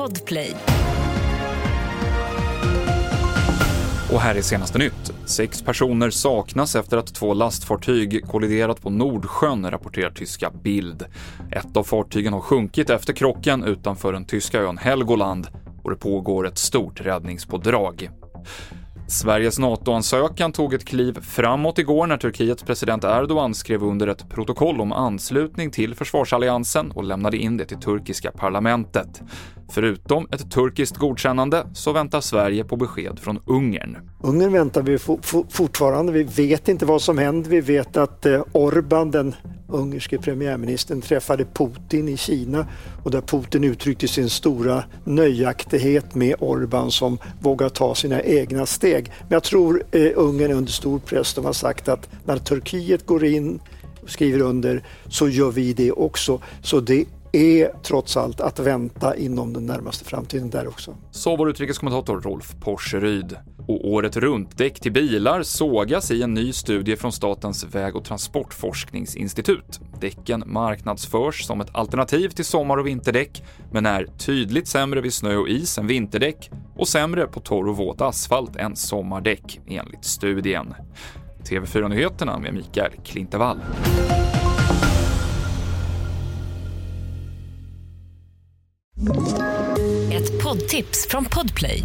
Podplay. Och här är senaste nytt. Sex personer saknas efter att två lastfartyg kolliderat på Nordsjön, rapporterar tyska Bild. Ett av fartygen har sjunkit efter krocken utanför den tyska ön Helgoland och det pågår ett stort räddningspådrag. Sveriges NATO-ansökan tog ett kliv framåt igår när Turkiets president Erdogan skrev under ett protokoll om anslutning till försvarsalliansen och lämnade in det till turkiska parlamentet. Förutom ett turkiskt godkännande så väntar Sverige på besked från Ungern. Ungern väntar vi fortfarande. Vi vet inte vad som händer. Vi vet att eh, Orban, den ungerske premiärministern, träffade Putin i Kina och där Putin uttryckte sin stora nöjaktighet med Orbán som vågar ta sina egna steg. Men jag tror eh, Ungern är under stor press. De har sagt att när Turkiet går in och skriver under så gör vi det också. Så det är trots allt att vänta inom den närmaste framtiden där också. Så vår utrikeskommentator Rolf Porseryd. Och året runt-däck till bilar sågas i en ny studie från Statens väg och transportforskningsinstitut. Däcken marknadsförs som ett alternativ till sommar och vinterdäck, men är tydligt sämre vid snö och is än vinterdäck och sämre på torr och våt asfalt än sommardäck, enligt studien. TV4-nyheterna med Mikael Klintevall. Ett poddtips från Podplay.